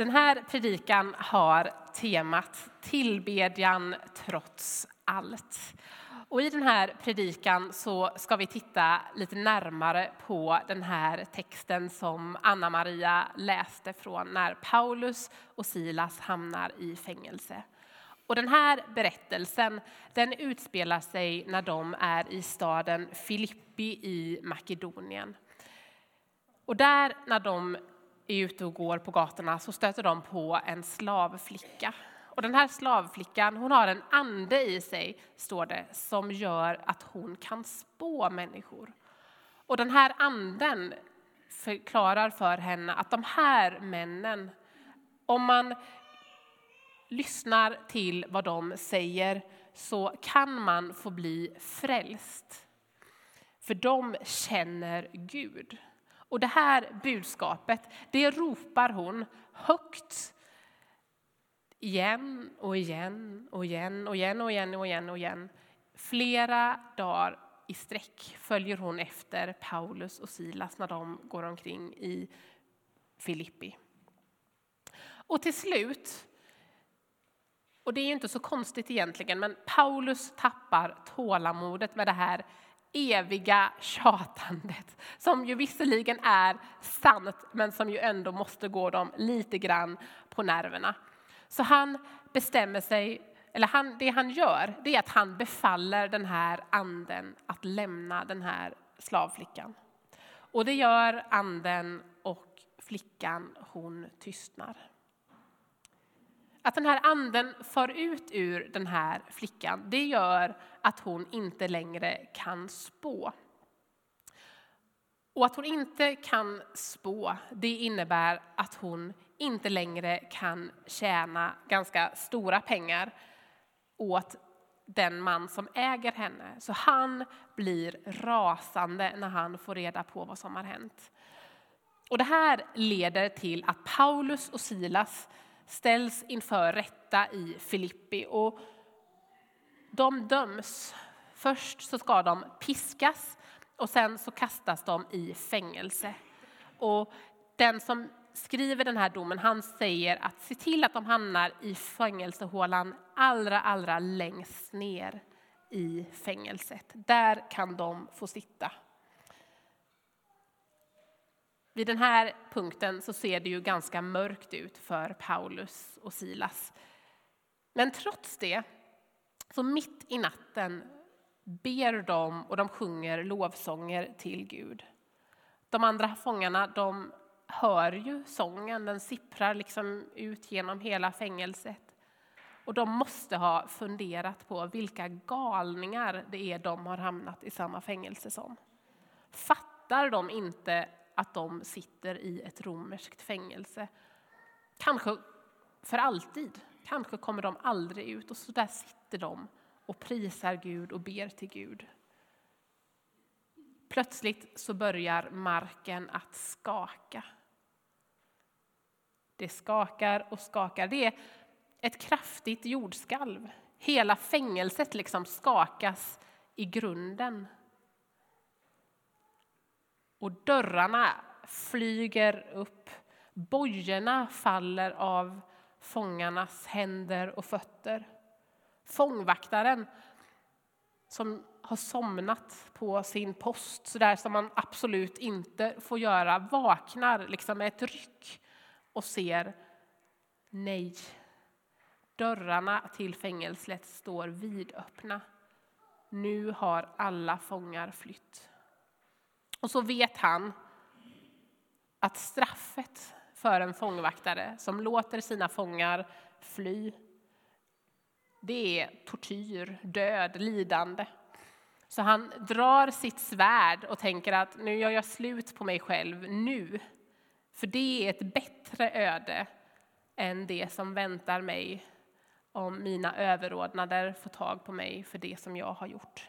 Den här predikan har temat tillbedjan trots allt. Och I den här predikan så ska vi titta lite närmare på den här texten som Anna-Maria läste från när Paulus och Silas hamnar i fängelse. Och den här berättelsen den utspelar sig när de är i staden Filippi i Makedonien. Och där när de är ute och går på gatorna så stöter de på en slavflicka. Och den här slavflickan hon har en ande i sig, står det, som gör att hon kan spå människor. Och den här anden förklarar för henne att de här männen, om man lyssnar till vad de säger så kan man få bli frälst. För de känner Gud. Och det här budskapet, det ropar hon högt igen och igen och igen och igen och igen och igen och igen. Flera dagar i sträck följer hon efter Paulus och Silas när de går omkring i Filippi. Och till slut, och det är ju inte så konstigt egentligen, men Paulus tappar tålamodet med det här eviga tjatandet som ju visserligen är sant men som ju ändå måste gå dem lite grann på nerverna. Så han bestämmer sig, eller han, det han gör det är att han befaller den här anden att lämna den här slavflickan. Och det gör anden och flickan hon tystnar. Att den här anden far ut ur den här flickan, det gör att hon inte längre kan spå. Och att hon inte kan spå, det innebär att hon inte längre kan tjäna ganska stora pengar åt den man som äger henne. Så han blir rasande när han får reda på vad som har hänt. Och det här leder till att Paulus och Silas ställs inför rätta i Filippi. Och de döms. Först så ska de piskas och sen så kastas de i fängelse. Och den som skriver den här domen han säger att se till att de hamnar i fängelsehålan allra, allra längst ner i fängelset. Där kan de få sitta. Vid den här punkten så ser det ju ganska mörkt ut för Paulus och Silas. Men trots det, så mitt i natten ber de och de sjunger lovsånger till Gud. De andra fångarna de hör ju sången, den sipprar liksom ut genom hela fängelset. Och de måste ha funderat på vilka galningar det är de har hamnat i samma fängelse som. Fattar de inte att de sitter i ett romerskt fängelse. Kanske för alltid. Kanske kommer de aldrig ut och så där sitter de och prisar Gud och ber till Gud. Plötsligt så börjar marken att skaka. Det skakar och skakar. Det är ett kraftigt jordskalv. Hela fängelset liksom skakas i grunden. Och dörrarna flyger upp. Bojorna faller av fångarnas händer och fötter. Fångvaktaren som har somnat på sin post, så där som man absolut inte får göra, vaknar liksom med ett ryck och ser nej. Dörrarna till fängelset står vidöppna. Nu har alla fångar flytt. Och så vet han att straffet för en fångvaktare som låter sina fångar fly, det är tortyr, död, lidande. Så han drar sitt svärd och tänker att nu gör jag slut på mig själv nu. För det är ett bättre öde än det som väntar mig om mina överordnader får tag på mig för det som jag har gjort.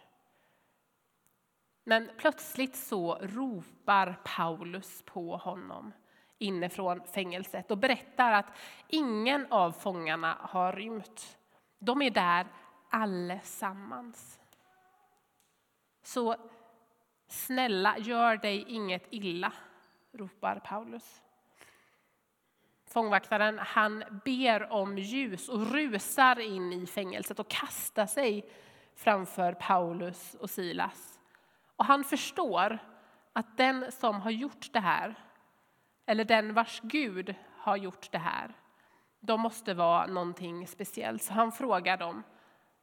Men plötsligt så ropar Paulus på honom inifrån fängelset och berättar att ingen av fångarna har rymt. De är där allesammans. Så snälla, gör dig inget illa, ropar Paulus. Fångvaktaren han ber om ljus och rusar in i fängelset och kastar sig framför Paulus och Silas. Och han förstår att den som har gjort det här, eller den vars Gud har gjort det här, de måste vara någonting speciellt. Så han frågar dem,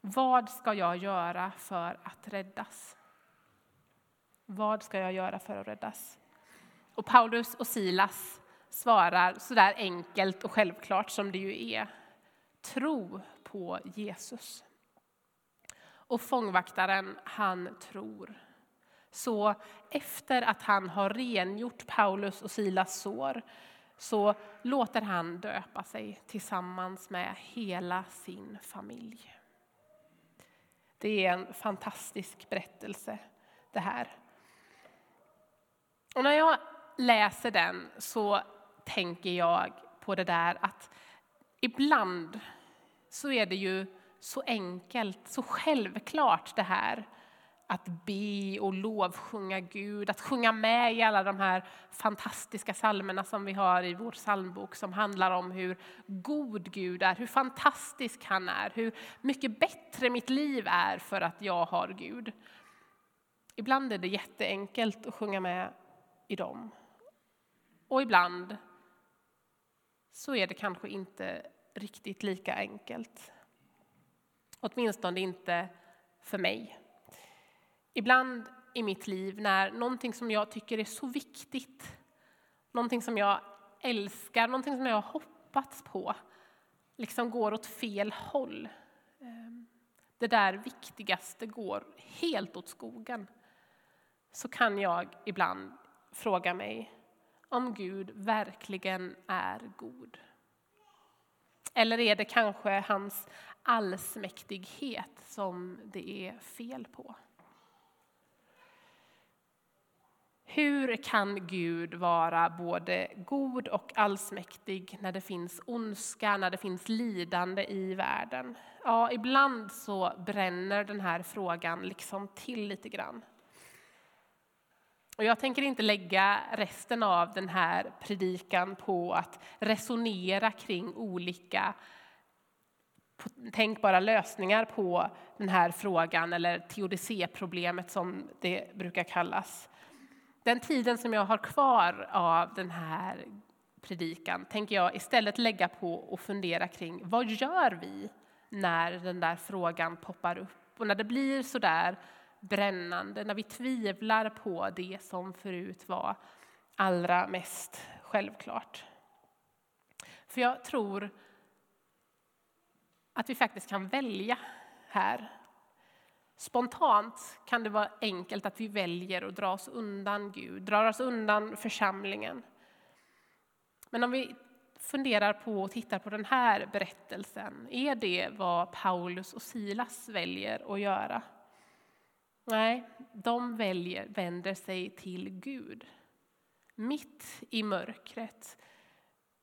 vad ska jag göra för att räddas? Vad ska jag göra för att räddas? Och Paulus och Silas svarar så där enkelt och självklart som det ju är. Tro på Jesus. Och fångvaktaren, han tror. Så efter att han har rengjort Paulus och Silas sår så låter han döpa sig tillsammans med hela sin familj. Det är en fantastisk berättelse det här. Och när jag läser den så tänker jag på det där att ibland så är det ju så enkelt, så självklart det här att be och lovsjunga Gud, att sjunga med i alla de här fantastiska salmerna som vi har i vår psalmbok som handlar om hur god Gud är, hur fantastisk han är, hur mycket bättre mitt liv är för att jag har Gud. Ibland är det jätteenkelt att sjunga med i dem. Och ibland så är det kanske inte riktigt lika enkelt. Åtminstone inte för mig. Ibland i mitt liv när någonting som jag tycker är så viktigt, någonting som jag älskar, någonting som jag har hoppats på, liksom går åt fel håll. Ehm, det där viktigaste går helt åt skogen. Så kan jag ibland fråga mig om Gud verkligen är god. Eller är det kanske hans allsmäktighet som det är fel på? Hur kan Gud vara både god och allsmäktig när det finns ondska, när det finns lidande i världen? Ja, ibland så bränner den här frågan liksom till lite grann. Och jag tänker inte lägga resten av den här predikan på att resonera kring olika tänkbara lösningar på den här frågan, eller teodicéproblemet som det brukar kallas. Den tiden som jag har kvar av den här predikan tänker jag istället lägga på och fundera kring vad gör vi när den där frågan poppar upp och när det blir så där brännande, när vi tvivlar på det som förut var allra mest självklart. För jag tror att vi faktiskt kan välja här. Spontant kan det vara enkelt att vi väljer att dra oss undan Gud, dra oss undan församlingen. Men om vi funderar på och tittar på den här berättelsen, är det vad Paulus och Silas väljer att göra? Nej, de väljer, vänder sig till Gud. Mitt i mörkret,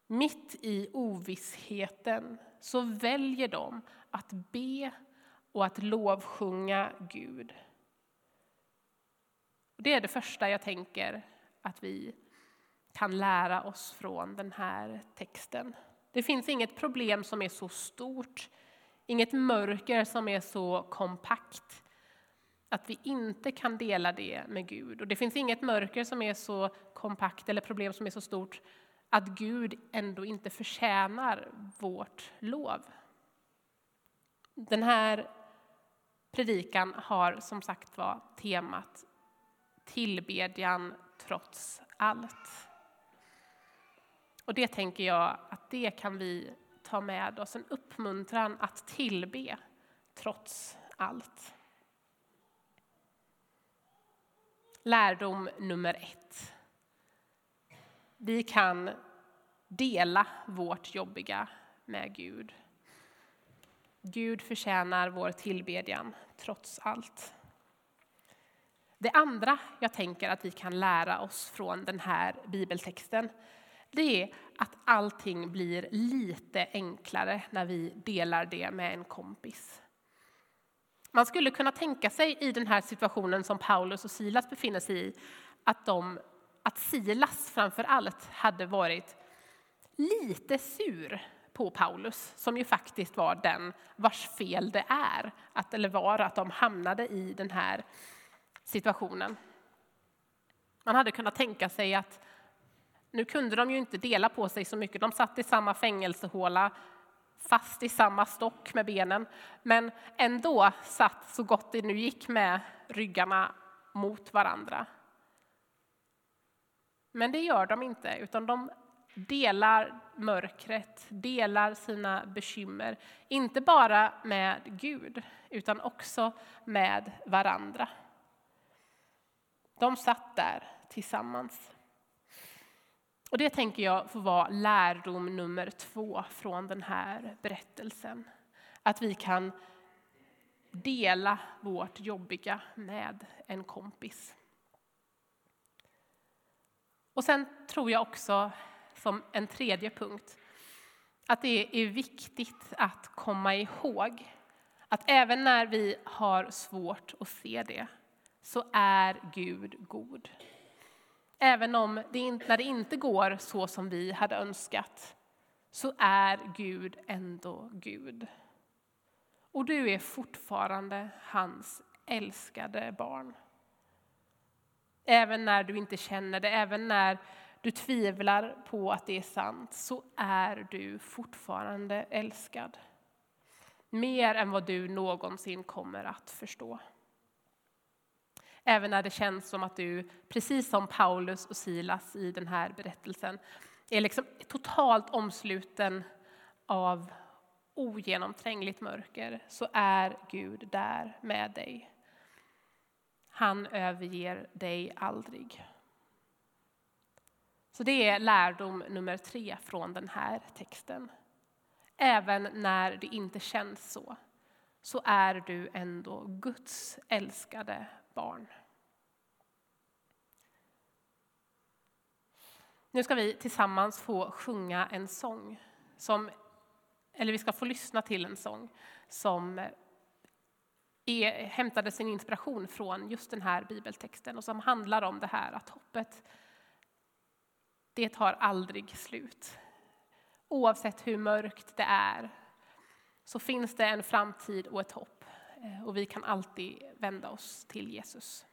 mitt i ovissheten, så väljer de att be och att lovsjunga Gud. Det är det första jag tänker att vi kan lära oss från den här texten. Det finns inget problem som är så stort, inget mörker som är så kompakt att vi inte kan dela det med Gud. Och det finns inget mörker som är så kompakt eller problem som är så stort att Gud ändå inte förtjänar vårt lov. Den här predikan har som sagt var temat tillbedjan trots allt. Och det tänker jag att det kan vi ta med oss, en uppmuntran att tillbe trots allt. Lärdom nummer ett. Vi kan dela vårt jobbiga med Gud. Gud förtjänar vår tillbedjan trots allt. Det andra jag tänker att vi kan lära oss från den här bibeltexten det är att allting blir lite enklare när vi delar det med en kompis. Man skulle kunna tänka sig i den här situationen som Paulus och Silas befinner sig i att, de, att Silas framför allt hade varit lite sur på Paulus, som ju faktiskt var den vars fel det är, att, eller var att de hamnade i den här situationen. Man hade kunnat tänka sig att nu kunde de ju inte dela på sig så mycket. De satt i samma fängelsehåla, fast i samma stock med benen, men ändå satt så gott det nu gick med ryggarna mot varandra. Men det gör de inte, utan de delar mörkret, delar sina bekymmer. Inte bara med Gud, utan också med varandra. De satt där tillsammans. Och det tänker jag får vara lärdom nummer två från den här berättelsen. Att vi kan dela vårt jobbiga med en kompis. Och sen tror jag också, som en tredje punkt, att det är viktigt att komma ihåg att även när vi har svårt att se det, så är Gud god. Även om det, när det inte går så som vi hade önskat, så är Gud ändå Gud. Och du är fortfarande hans älskade barn. Även när du inte känner det, även när du tvivlar på att det är sant, så är du fortfarande älskad. Mer än vad du någonsin kommer att förstå. Även när det känns som att du, precis som Paulus och Silas i den här berättelsen, är liksom totalt omsluten av ogenomträngligt mörker, så är Gud där med dig. Han överger dig aldrig. Så det är lärdom nummer tre från den här texten. Även när det inte känns så, så är du ändå Guds älskade barn. Nu ska vi tillsammans få sjunga en sång, som, eller vi ska få lyssna till en sång som är, hämtade sin inspiration från just den här bibeltexten och som handlar om det här att hoppet, det tar aldrig slut. Oavsett hur mörkt det är så finns det en framtid och ett hopp eh, och vi kan alltid vända oss till Jesus.